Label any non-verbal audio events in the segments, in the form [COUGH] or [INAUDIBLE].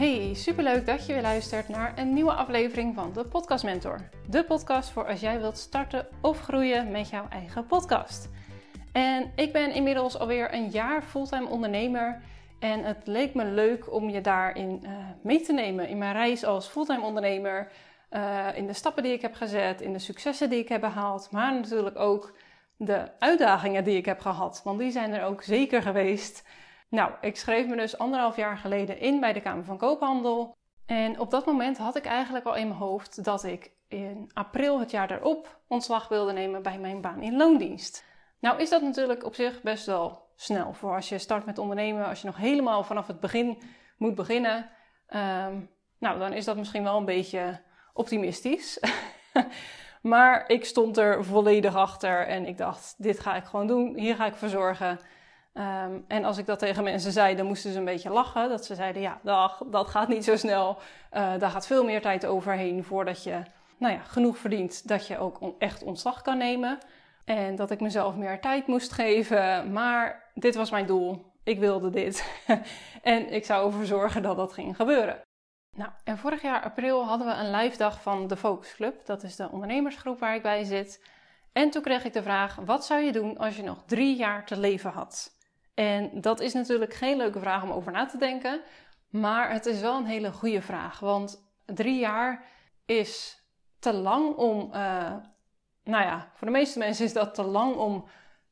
Hey, superleuk dat je weer luistert naar een nieuwe aflevering van de Podcast Mentor. De podcast voor als jij wilt starten of groeien met jouw eigen podcast. En ik ben inmiddels alweer een jaar fulltime ondernemer. En het leek me leuk om je daarin uh, mee te nemen. In mijn reis als fulltime ondernemer. Uh, in de stappen die ik heb gezet. In de successen die ik heb behaald. Maar natuurlijk ook de uitdagingen die ik heb gehad. Want die zijn er ook zeker geweest. Nou, ik schreef me dus anderhalf jaar geleden in bij de Kamer van Koophandel. En op dat moment had ik eigenlijk al in mijn hoofd dat ik in april het jaar daarop ontslag wilde nemen bij mijn baan in loondienst. Nou is dat natuurlijk op zich best wel snel voor als je start met ondernemen, als je nog helemaal vanaf het begin moet beginnen. Um, nou, dan is dat misschien wel een beetje optimistisch. [LAUGHS] maar ik stond er volledig achter en ik dacht, dit ga ik gewoon doen, hier ga ik voor zorgen. Um, en als ik dat tegen mensen zei, dan moesten ze een beetje lachen. Dat ze zeiden, ja, dat gaat niet zo snel. Uh, daar gaat veel meer tijd overheen voordat je nou ja, genoeg verdient dat je ook echt ontslag kan nemen. En dat ik mezelf meer tijd moest geven. Maar dit was mijn doel. Ik wilde dit. [LAUGHS] en ik zou ervoor zorgen dat dat ging gebeuren. Nou, en vorig jaar april hadden we een live dag van de Focus Club. Dat is de ondernemersgroep waar ik bij zit. En toen kreeg ik de vraag: wat zou je doen als je nog drie jaar te leven had? En dat is natuurlijk geen leuke vraag om over na te denken, maar het is wel een hele goede vraag. Want drie jaar is te lang om, uh, nou ja, voor de meeste mensen is dat te lang om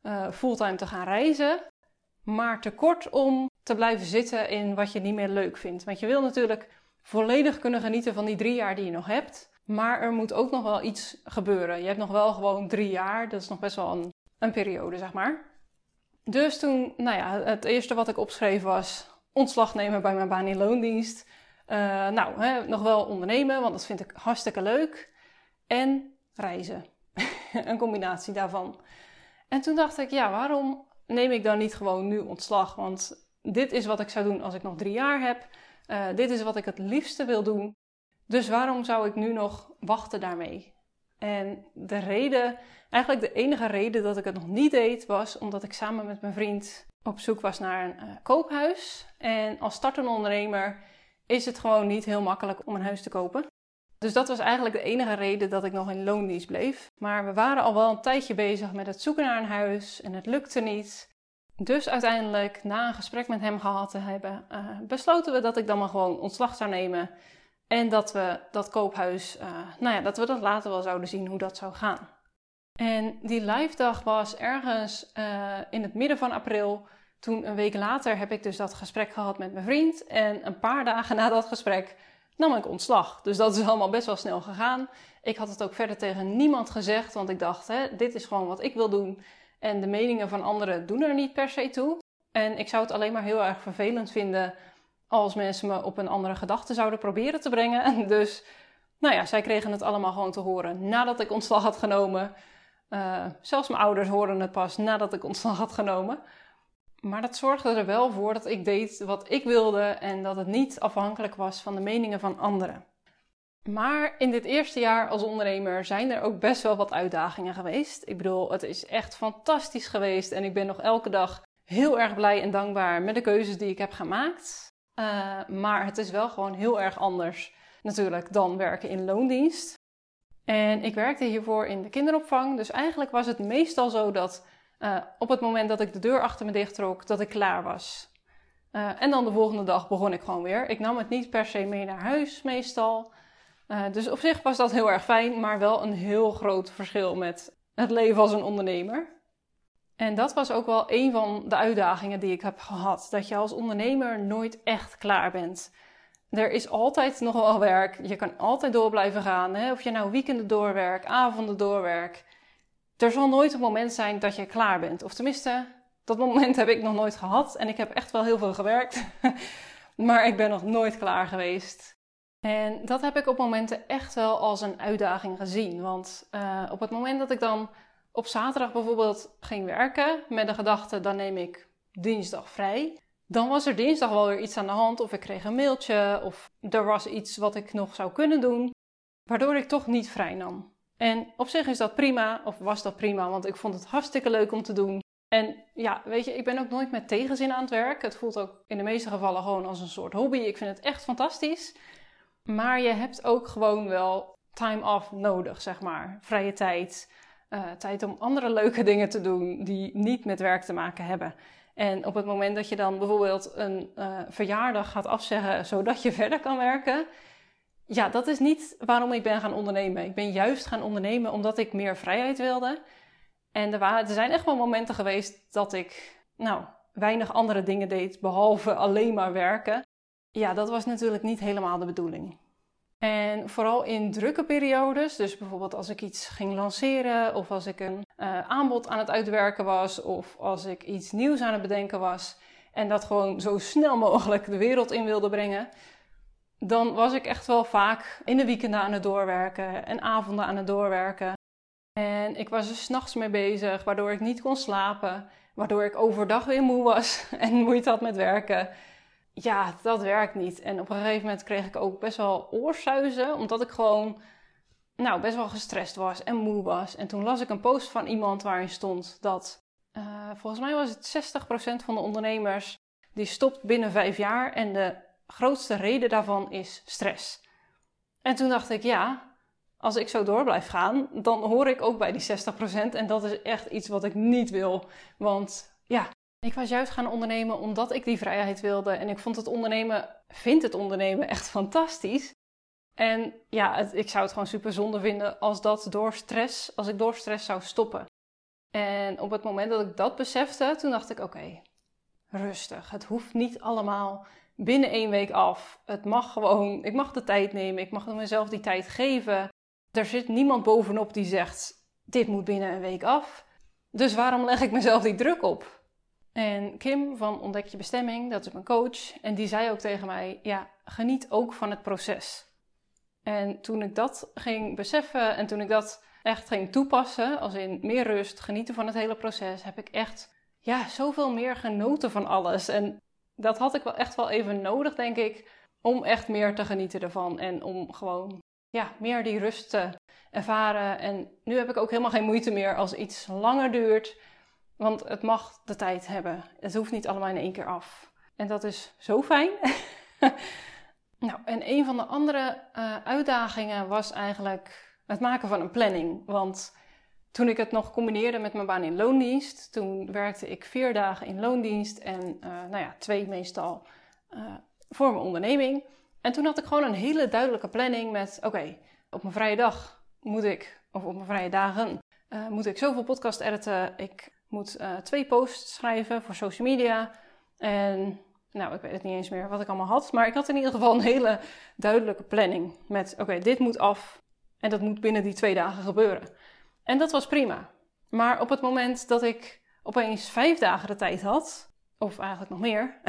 uh, fulltime te gaan reizen, maar te kort om te blijven zitten in wat je niet meer leuk vindt. Want je wil natuurlijk volledig kunnen genieten van die drie jaar die je nog hebt, maar er moet ook nog wel iets gebeuren. Je hebt nog wel gewoon drie jaar, dat is nog best wel een, een periode, zeg maar. Dus toen, nou ja, het eerste wat ik opschreef was ontslag nemen bij mijn baan in loondienst. Uh, nou, hè, nog wel ondernemen, want dat vind ik hartstikke leuk. En reizen. [LAUGHS] een combinatie daarvan. En toen dacht ik, ja, waarom neem ik dan niet gewoon nu ontslag? Want dit is wat ik zou doen als ik nog drie jaar heb. Uh, dit is wat ik het liefste wil doen. Dus waarom zou ik nu nog wachten daarmee? En de reden, eigenlijk de enige reden dat ik het nog niet deed, was omdat ik samen met mijn vriend op zoek was naar een uh, koophuis. En als startende ondernemer is het gewoon niet heel makkelijk om een huis te kopen. Dus dat was eigenlijk de enige reden dat ik nog in loondienst bleef. Maar we waren al wel een tijdje bezig met het zoeken naar een huis en het lukte niet. Dus uiteindelijk, na een gesprek met hem gehad te hebben, uh, besloten we dat ik dan maar gewoon ontslag zou nemen en dat we dat koophuis, uh, nou ja, dat we dat later wel zouden zien hoe dat zou gaan. En die live dag was ergens uh, in het midden van april. Toen een week later heb ik dus dat gesprek gehad met mijn vriend. En een paar dagen na dat gesprek nam ik ontslag. Dus dat is allemaal best wel snel gegaan. Ik had het ook verder tegen niemand gezegd, want ik dacht, hè, dit is gewoon wat ik wil doen. En de meningen van anderen doen er niet per se toe. En ik zou het alleen maar heel erg vervelend vinden als mensen me op een andere gedachte zouden proberen te brengen. [LAUGHS] Dus, nou ja, zij kregen het allemaal gewoon te horen nadat ik ontslag had genomen. Uh, zelfs mijn ouders hoorden het pas nadat ik ontslag had genomen. Maar dat zorgde er wel voor dat ik deed wat ik wilde en dat het niet afhankelijk was van de meningen van anderen. Maar in dit eerste jaar als ondernemer zijn er ook best wel wat uitdagingen geweest. Ik bedoel, het is echt fantastisch geweest en ik ben nog elke dag heel erg blij en dankbaar met de keuzes die ik heb gemaakt. Uh, maar het is wel gewoon heel erg anders natuurlijk dan werken in loondienst. En ik werkte hiervoor in de kinderopvang. Dus eigenlijk was het meestal zo dat uh, op het moment dat ik de deur achter me dicht trok, dat ik klaar was. Uh, en dan de volgende dag begon ik gewoon weer. Ik nam het niet per se mee naar huis meestal. dus op zich was dat heel erg fijn, maar wel een heel groot verschil met het leven als een ondernemer. En dat was ook wel een van de uitdagingen die ik heb gehad. Dat je als ondernemer nooit echt klaar bent. Er is altijd nog wel werk. Je kan altijd door blijven gaan. Hè? Of je nou weekenden doorwerkt, avonden doorwerkt. Er zal nooit een moment zijn dat je klaar bent. Of tenminste, dat moment heb ik nog nooit gehad. En ik heb echt wel heel veel gewerkt. [LAUGHS] maar ik ben nog nooit klaar geweest. En dat heb ik op momenten echt wel als een uitdaging gezien. Want uh, op het moment dat ik dan op zaterdag bijvoorbeeld ging werken met de gedachte, dan neem ik dinsdag vrij. Dan was er dinsdag wel weer iets aan de hand, of ik kreeg een mailtje, of er was iets wat ik nog zou kunnen doen, waardoor ik toch niet vrij nam. En op zich is dat prima, of was dat prima, want ik vond het hartstikke leuk om te doen. En ja, weet je, ik ben ook nooit met tegenzin aan het werk. Het voelt ook in de meeste gevallen gewoon als een soort hobby. Ik vind het echt fantastisch. Maar je hebt ook gewoon wel time off nodig, zeg maar. Vrije tijd. Uh, tijd om andere leuke dingen te doen die niet met werk te maken hebben. En op het moment dat je dan bijvoorbeeld een uh, verjaardag gaat afzeggen zodat je [LAUGHS] verder kan werken, ja, dat is niet waarom ik ben gaan ondernemen. Ik ben juist gaan ondernemen omdat ik meer vrijheid wilde. En er, waren, er zijn echt wel momenten geweest dat ik, nou, weinig andere dingen deed behalve alleen maar werken. Ja, dat was natuurlijk niet helemaal de bedoeling. En vooral in drukke periodes, dus bijvoorbeeld als ik iets ging lanceren of als ik een uh, aanbod aan het uitwerken was of als ik iets nieuws aan het bedenken was en dat gewoon zo snel [LAUGHS] mogelijk de wereld in wilde brengen, dan was ik echt wel vaak in de weekenden aan het doorwerken en avonden aan het doorwerken. En ik was er s'nachts mee bezig, waardoor ik niet kon slapen, waardoor ik overdag weer moe was [LAUGHS] en moeite had met werken ja, dat werkt niet. En op een gegeven moment kreeg ik ook best wel oorsuizen, omdat ik gewoon nou, best wel gestrest was en moe was. En toen las ik een post van iemand waarin stond dat, uh, volgens mij was het 60% van de ondernemers die stopt binnen vijf jaar en de grootste reden daarvan is stress. En toen dacht ik, ja, als ik zo door blijf gaan, dan hoor ik ook bij die 60% en dat is echt iets wat ik niet wil. Want ja, ik was juist gaan ondernemen omdat ik die vrijheid wilde. En ik vond het ondernemen, vind het ondernemen echt fantastisch. En ja, ik zou het gewoon super zonde vinden als dat door stress, als ik door stress zou stoppen. En op het moment dat ik dat besefte, toen dacht ik: oké, rustig. Het hoeft niet allemaal binnen één week af. Het mag gewoon, ik mag de tijd nemen, ik mag mezelf die tijd geven. Er zit niemand bovenop die zegt: dit moet binnen een week af. Dus waarom leg ik mezelf die druk op? En Kim van Ontdek je bestemming, dat is mijn coach, en die zei ook tegen mij: ja, geniet ook van het proces. En toen ik dat ging beseffen en toen ik dat echt ging toepassen, als in meer rust, genieten van het hele proces, heb ik echt ja, zoveel meer genoten van alles. En dat had ik wel echt wel even nodig, denk ik, om echt meer te genieten ervan en om gewoon ja, meer die rust te ervaren. En nu heb ik ook helemaal geen moeite meer als iets langer duurt want het mag de tijd hebben. Het hoeft niet allemaal in één keer af. En dat is zo fijn. [LAUGHS] nou, en een van de andere uh, uitdagingen was eigenlijk het maken van een planning. Want toen ik het nog combineerde met mijn baan in loondienst, toen werkte ik vier dagen in loondienst en uh, nou ja, twee meestal uh, voor mijn onderneming. En toen had ik gewoon een hele duidelijke planning met: oké, op mijn vrije dag moet ik, of op mijn vrije dagen, moet ik zoveel podcast editen. Ik moet uh, twee posts schrijven voor social media. En nou, ik weet het niet eens meer wat ik allemaal had. Maar ik had in ieder geval een hele duidelijke planning. Met oké, dit moet af. En dat moet binnen die twee dagen gebeuren. En dat was prima. Maar op het moment dat ik opeens vijf dagen de tijd had, of eigenlijk nog meer,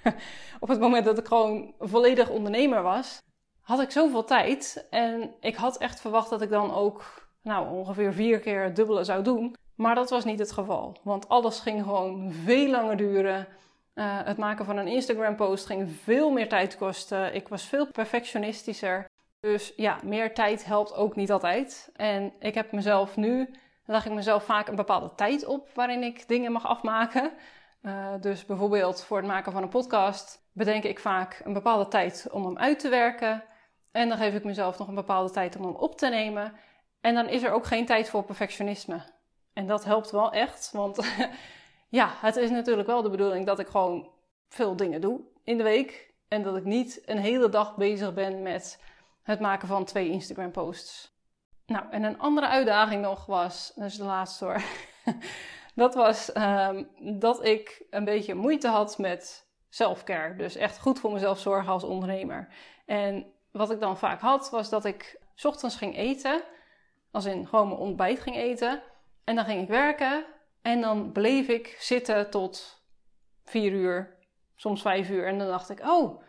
[LAUGHS] op het moment dat ik gewoon volledig ondernemer was, had ik zoveel tijd. En ik had echt verwacht dat ik dan ook nou, ongeveer vier keer het dubbele zou doen. Maar dat was niet het geval, want alles ging gewoon veel langer duren. Uh, het maken van een Instagram-post ging veel meer tijd kosten. Ik was veel perfectionistischer. Dus ja, meer tijd helpt ook niet altijd. En ik heb mezelf nu, leg ik mezelf vaak een bepaalde tijd op waarin ik dingen mag afmaken. Uh, dus bijvoorbeeld voor het maken van een podcast bedenk ik vaak een bepaalde tijd om hem uit te werken. En dan geef ik mezelf nog een bepaalde tijd om hem op te nemen. En dan is er ook geen tijd voor perfectionisme. En dat helpt wel echt, want [LAUGHS] ja, het is natuurlijk wel de bedoeling dat ik gewoon veel dingen doe in de week. En dat ik niet een hele dag bezig ben met het maken van twee Instagram posts. Nou, en een andere uitdaging nog was, dus de laatste hoor. [LAUGHS] dat was um, dat ik een beetje moeite had met selfcare. Dus echt goed voor mezelf zorgen als ondernemer. En wat ik dan vaak had, was dat ik ochtends ging eten. Als in gewoon mijn ontbijt ging eten. En dan ging ik werken en dan bleef ik zitten tot vier uur, soms vijf uur. En dan dacht ik, oh,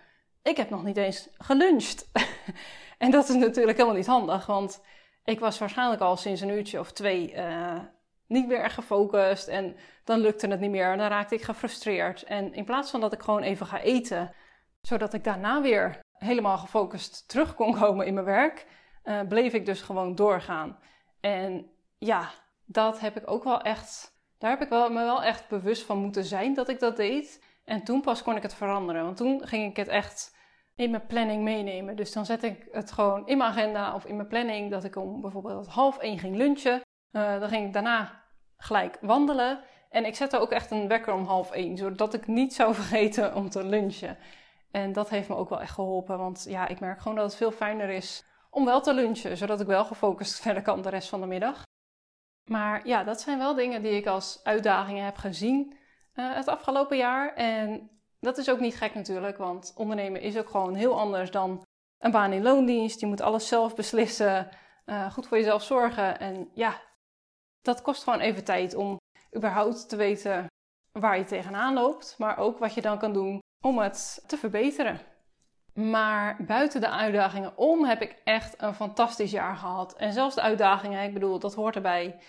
ik heb nog niet eens geluncht. [LAUGHS] en dat is natuurlijk helemaal niet handig, want ik was waarschijnlijk al sinds een uurtje of twee uh, niet meer gefocust. En dan lukte het niet meer en dan raakte ik gefrustreerd. En in plaats van dat ik gewoon even ga eten, zodat ik daarna weer helemaal gefocust terug kon komen in mijn werk, uh, bleef ik dus gewoon doorgaan. En ja, dat heb ik ook wel echt daar heb ik wel, me wel echt bewust van moeten zijn dat ik dat deed. En toen pas kon ik het veranderen. Want toen ging ik het echt in mijn planning meenemen. Dus dan zet ik het gewoon in mijn agenda of in mijn planning dat ik om bijvoorbeeld half één ging lunchen. Uh, dan ging ik daarna gelijk wandelen. En ik zette ook echt een wekker om half één, zodat ik niet zou [LAUGHS] vergeten om te lunchen. En dat heeft me ook wel echt geholpen, want ja, ik merk gewoon dat het veel fijner is om wel te lunchen, zodat ik wel gefocust [LAUGHS] verder kan de rest van de middag. Maar ja, dat zijn wel dingen die ik als uitdagingen heb gezien uh, het afgelopen jaar. En dat is ook niet gek natuurlijk, want ondernemen is ook gewoon heel anders dan een baan in loondienst. Je moet alles zelf beslissen, uh, goed voor jezelf zorgen. En ja, dat kost gewoon even tijd om überhaupt te weten waar je tegenaan loopt, maar ook wat je dan kan doen om het te verbeteren. Maar buiten de uitdagingen om heb ik echt een fantastisch jaar gehad. En zelfs de uitdagingen, ik bedoel, dat hoort erbij.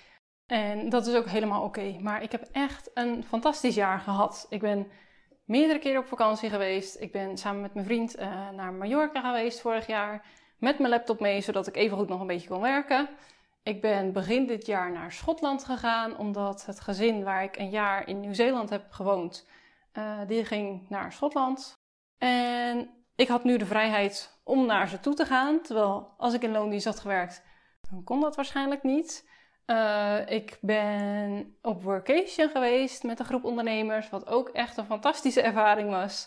En dat is ook helemaal oké. Maar ik heb echt een fantastisch jaar gehad. Ik ben meerdere keren op vakantie geweest. Ik ben samen met mijn vriend uh, naar Mallorca geweest vorig jaar. Met mijn laptop mee, zodat ik even goed nog een beetje kon werken. Ik ben begin dit jaar naar Schotland gegaan, omdat het gezin waar ik een jaar in Nieuw-Zeeland heb gewoond, uh, die ging naar Schotland. En ik had nu de vrijheid om naar ze toe te gaan, terwijl als ik in loondienst had gewerkt, dan kon dat waarschijnlijk niet. Uh, ik ben op workation geweest met een groep ondernemers, wat ook echt een fantastische ervaring was.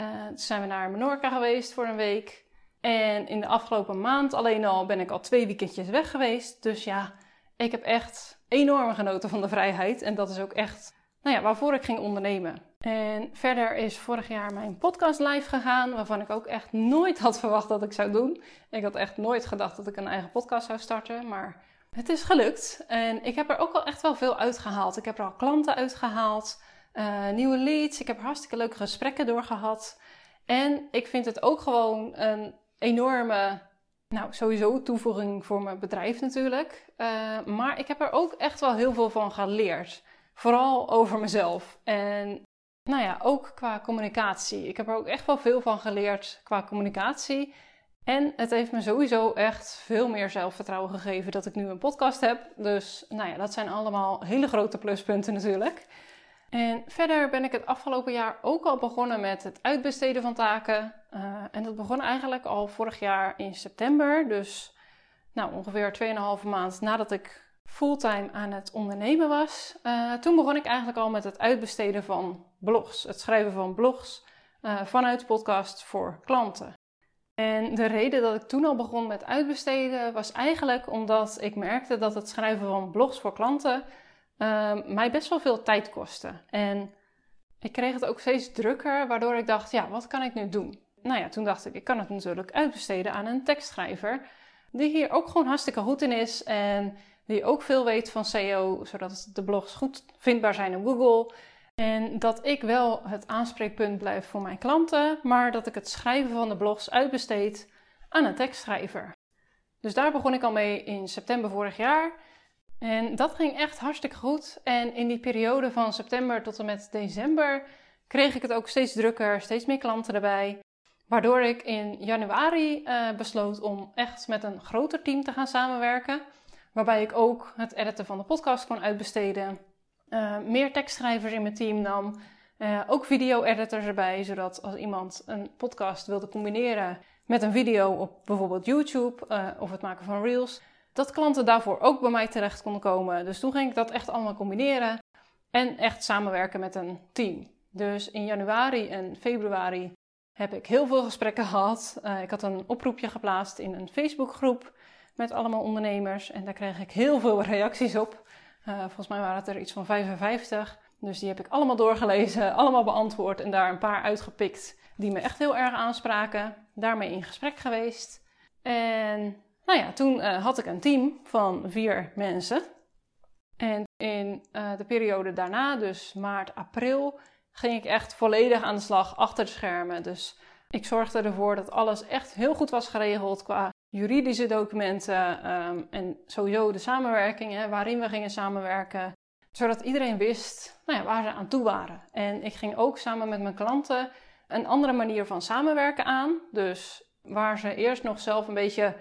Uh, toen zijn we naar Menorca geweest voor een week. En in de afgelopen maand alleen al ben ik al twee weekendjes weg geweest. Dus ja, ik heb echt enorm genoten van de vrijheid. En dat is ook echt nou ja, waarvoor ik ging ondernemen. En verder is vorig jaar mijn podcast live gegaan, waarvan ik ook echt nooit had verwacht dat ik zou doen. Ik had echt nooit gedacht dat ik een eigen podcast zou starten, maar het is gelukt. En ik heb er ook al echt wel veel uitgehaald. Ik heb er al klanten uitgehaald, uh, nieuwe leads. Ik heb hartstikke leuke gesprekken doorgehad. En ik vind het ook gewoon een enorme, nou sowieso toevoeging voor mijn bedrijf natuurlijk. Uh, maar ik heb er ook echt wel heel veel van geleerd. Vooral over mezelf. En nou ja, ook qua communicatie. Ik heb er ook echt wel veel van geleerd qua communicatie. En het heeft me sowieso echt veel meer zelfvertrouwen gegeven dat ik nu een podcast heb. Dus nou ja, dat zijn allemaal hele grote pluspunten natuurlijk. En verder ben ik het afgelopen jaar ook al begonnen met het uitbesteden van taken. Uh, en dat begon eigenlijk al vorig jaar in september. Dus nou, ongeveer 2,5 maand nadat ik fulltime aan het ondernemen was. Uh, toen begon ik eigenlijk al met het uitbesteden van blogs. Het schrijven van blogs uh, vanuit podcast voor klanten. En de reden dat ik toen al begon met uitbesteden was eigenlijk omdat ik merkte dat het schrijven van blogs voor klanten uh, mij best wel veel tijd kostte. En ik kreeg het ook steeds drukker, waardoor ik dacht, ja, wat kan ik nu doen? Nou ja, toen dacht ik, ik kan het natuurlijk uitbesteden aan een tekstschrijver, die hier ook gewoon hartstikke goed in is en die ook veel weet van SEO, zodat de blogs goed vindbaar zijn op Google. En dat ik wel het aanspreekpunt blijf voor mijn klanten, maar dat ik het schrijven van de blogs uitbesteed aan een tekstschrijver. Dus daar begon ik al mee in september vorig jaar. En dat ging echt hartstikke goed. En in die periode van september tot en met december kreeg ik het ook steeds drukker, steeds meer klanten erbij. Waardoor ik in januari uh, besloot om echt met een groter team te gaan samenwerken. Waarbij ik ook het editen van de podcast kon uitbesteden. Uh, meer tekstschrijvers in mijn team nam. Uh, ook video-editors erbij, zodat als iemand een podcast wilde combineren met een video op bijvoorbeeld YouTube uh, of het maken van reels, dat klanten daarvoor ook bij mij terecht konden komen. Dus toen ging ik dat echt allemaal combineren en echt samenwerken met een team. Dus in januari en februari heb ik heel veel gesprekken [LAUGHS] gehad. Ik had een oproepje geplaatst in een Facebookgroep met allemaal ondernemers en daar kreeg ik heel veel [LAUGHS] reacties op. Uh, volgens mij waren het er iets van 55. Dus die heb ik allemaal doorgelezen, [LAUGHS] allemaal beantwoord en daar een paar uitgepikt die me echt heel erg aanspraken. Daarmee in gesprek geweest. En nou ja, toen uh, had ik een team van vier mensen. En in uh, de periode daarna, dus maart, april, ging ik echt volledig aan de slag achter de schermen. Dus ik zorgde ervoor dat alles echt heel goed was geregeld qua juridische documenten um, en sowieso de samenwerkingen waarin we gingen samenwerken. Zodat iedereen wist nou ja, waar ze aan toe waren. En ik ging ook samen met mijn klanten een andere manier van samenwerken aan. Dus waar ze eerst nog zelf een beetje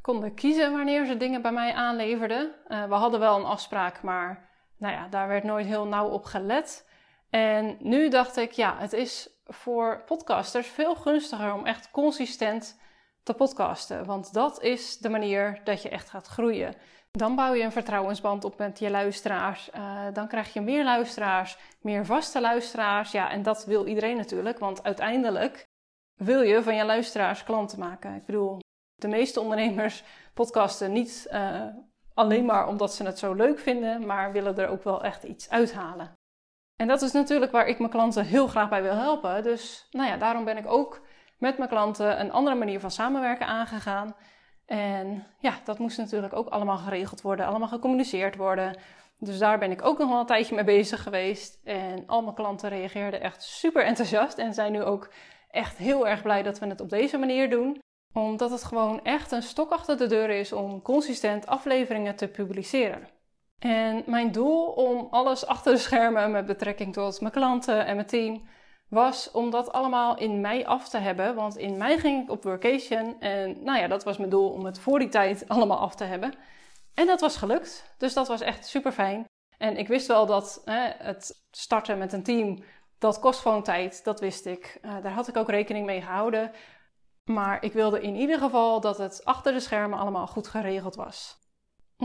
konden kiezen wanneer ze dingen bij mij aanleverden. Uh, we hadden wel een afspraak, maar nou ja, daar werd nooit heel nauw op gelet. En nu dacht ik, ja, het is voor podcasters veel gunstiger om echt consistent te podcasten. Want dat is de manier dat je echt gaat groeien. Dan bouw je een vertrouwensband op met je luisteraars. Uh, dan krijg je meer luisteraars, meer vaste luisteraars. Ja, en dat wil iedereen natuurlijk, want uiteindelijk wil je van je luisteraars klanten maken. Ik bedoel, de meeste ondernemers podcasten niet uh, alleen maar omdat ze het zo leuk vinden, maar willen er ook wel echt iets uithalen. En dat is natuurlijk waar ik mijn klanten heel graag bij wil helpen. Dus nou ja, daarom ben ik ook met mijn klanten een andere manier van samenwerken aangegaan. En ja, dat moest natuurlijk ook allemaal geregeld worden, allemaal gecommuniceerd worden. Dus daar ben ik ook nog wel een tijdje mee bezig geweest. En al mijn klanten reageerden echt super enthousiast en zijn nu ook echt heel erg blij dat we het op deze manier doen. Omdat het gewoon echt een stok achter de deur is om consistent afleveringen te publiceren. En mijn doel om alles achter de schermen met betrekking tot mijn klanten en mijn team was om dat allemaal in mei af te hebben. Want in mei ging ik op vacation en nou ja, dat was mijn doel om het voor die tijd [LAUGHS] allemaal af te hebben. En dat was gelukt, dus dat was echt super fijn. En ik wist wel dat hè, het starten met een team, dat kost gewoon tijd, dat wist ik. Uh, daar had ik ook rekening mee gehouden. Maar ik wilde in ieder geval dat het achter de schermen allemaal goed geregeld was.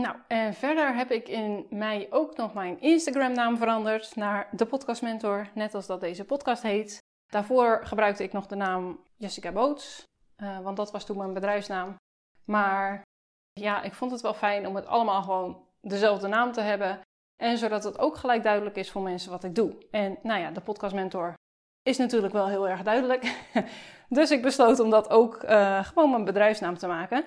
Nou, en verder heb ik in mei ook nog mijn Instagram-naam veranderd naar de Podcast Mentor, net als dat deze podcast heet. Daarvoor gebruikte ik nog de naam Jessica Boots, uh, want dat was toen mijn bedrijfsnaam. Maar ja, ik vond het wel fijn om het allemaal gewoon dezelfde naam te hebben. En zodat het ook gelijk duidelijk is voor mensen wat ik doe. En nou ja, de Podcast Mentor is natuurlijk wel heel erg duidelijk. [LAUGHS] dus ik besloot om dat ook uh, gewoon mijn bedrijfsnaam te maken.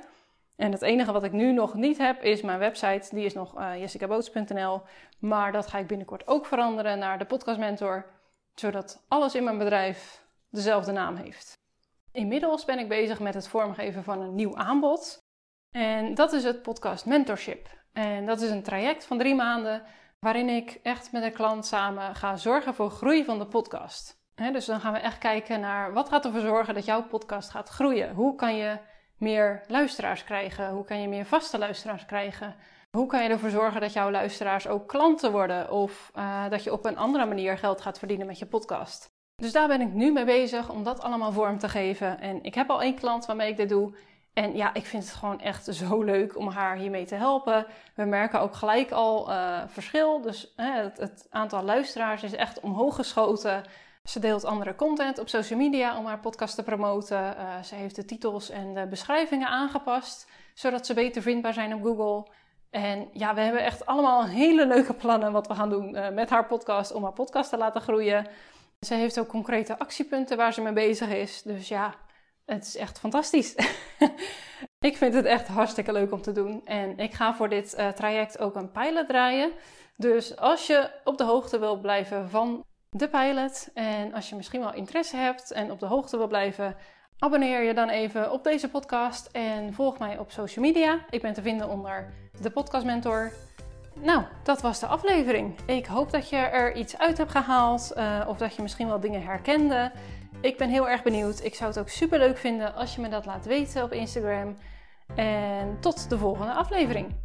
En het enige wat ik nu nog niet heb is mijn website. Die is nog uh, jessicaboots.nl. Maar dat ga ik binnenkort ook veranderen naar de Podcast Mentor. Zodat alles in mijn bedrijf dezelfde naam heeft. Inmiddels ben ik bezig met het vormgeven van een nieuw aanbod. En dat is het Podcast Mentorship. En dat is een traject van drie maanden waarin ik echt met een klant samen ga zorgen voor groei van de podcast. dus dan gaan we echt kijken naar wat gaat ervoor zorgen dat jouw podcast gaat groeien. Hoe kan je meer luisteraars krijgen? Hoe kan je meer vaste luisteraars krijgen? Hoe kan je ervoor zorgen dat jouw luisteraars ook klanten worden of uh, dat je op een andere manier geld gaat verdienen met je podcast? Dus daar ben ik nu mee bezig om dat allemaal vorm te geven. En ik heb al één klant waarmee ik dit doe. En ja, ik vind het gewoon echt zo leuk om haar hiermee te helpen. We merken ook gelijk al uh, verschil. Dus het, het, aantal luisteraars is echt omhoog geschoten. Ze deelt andere content op social media om haar podcast te promoten. Uh, ze heeft de titels en de beschrijvingen aangepast, zodat ze beter vindbaar zijn op Google. En ja, we hebben echt allemaal hele leuke plannen wat we gaan doen uh, met haar podcast om haar podcast te laten groeien. Ze heeft ook concrete actiepunten waar ze mee bezig is. Dus ja, het is echt fantastisch. [LAUGHS] ik vind het echt hartstikke leuk om te doen. En ik ga voor dit uh, traject ook een pilot draaien. Dus als je op de hoogte wil blijven van de pilot. En als je misschien wel interesse hebt en op de hoogte wil blijven, abonneer je dan even op deze podcast en volg mij op social media. Ik ben te vinden onder de Podcast Mentor. Nou, dat was de aflevering. Ik hoop dat je er iets uit hebt gehaald uh, of dat je misschien wel dingen herkende. Ik ben heel erg benieuwd. Ik zou het ook super leuk vinden als je me dat laat weten op Instagram. En tot de volgende aflevering.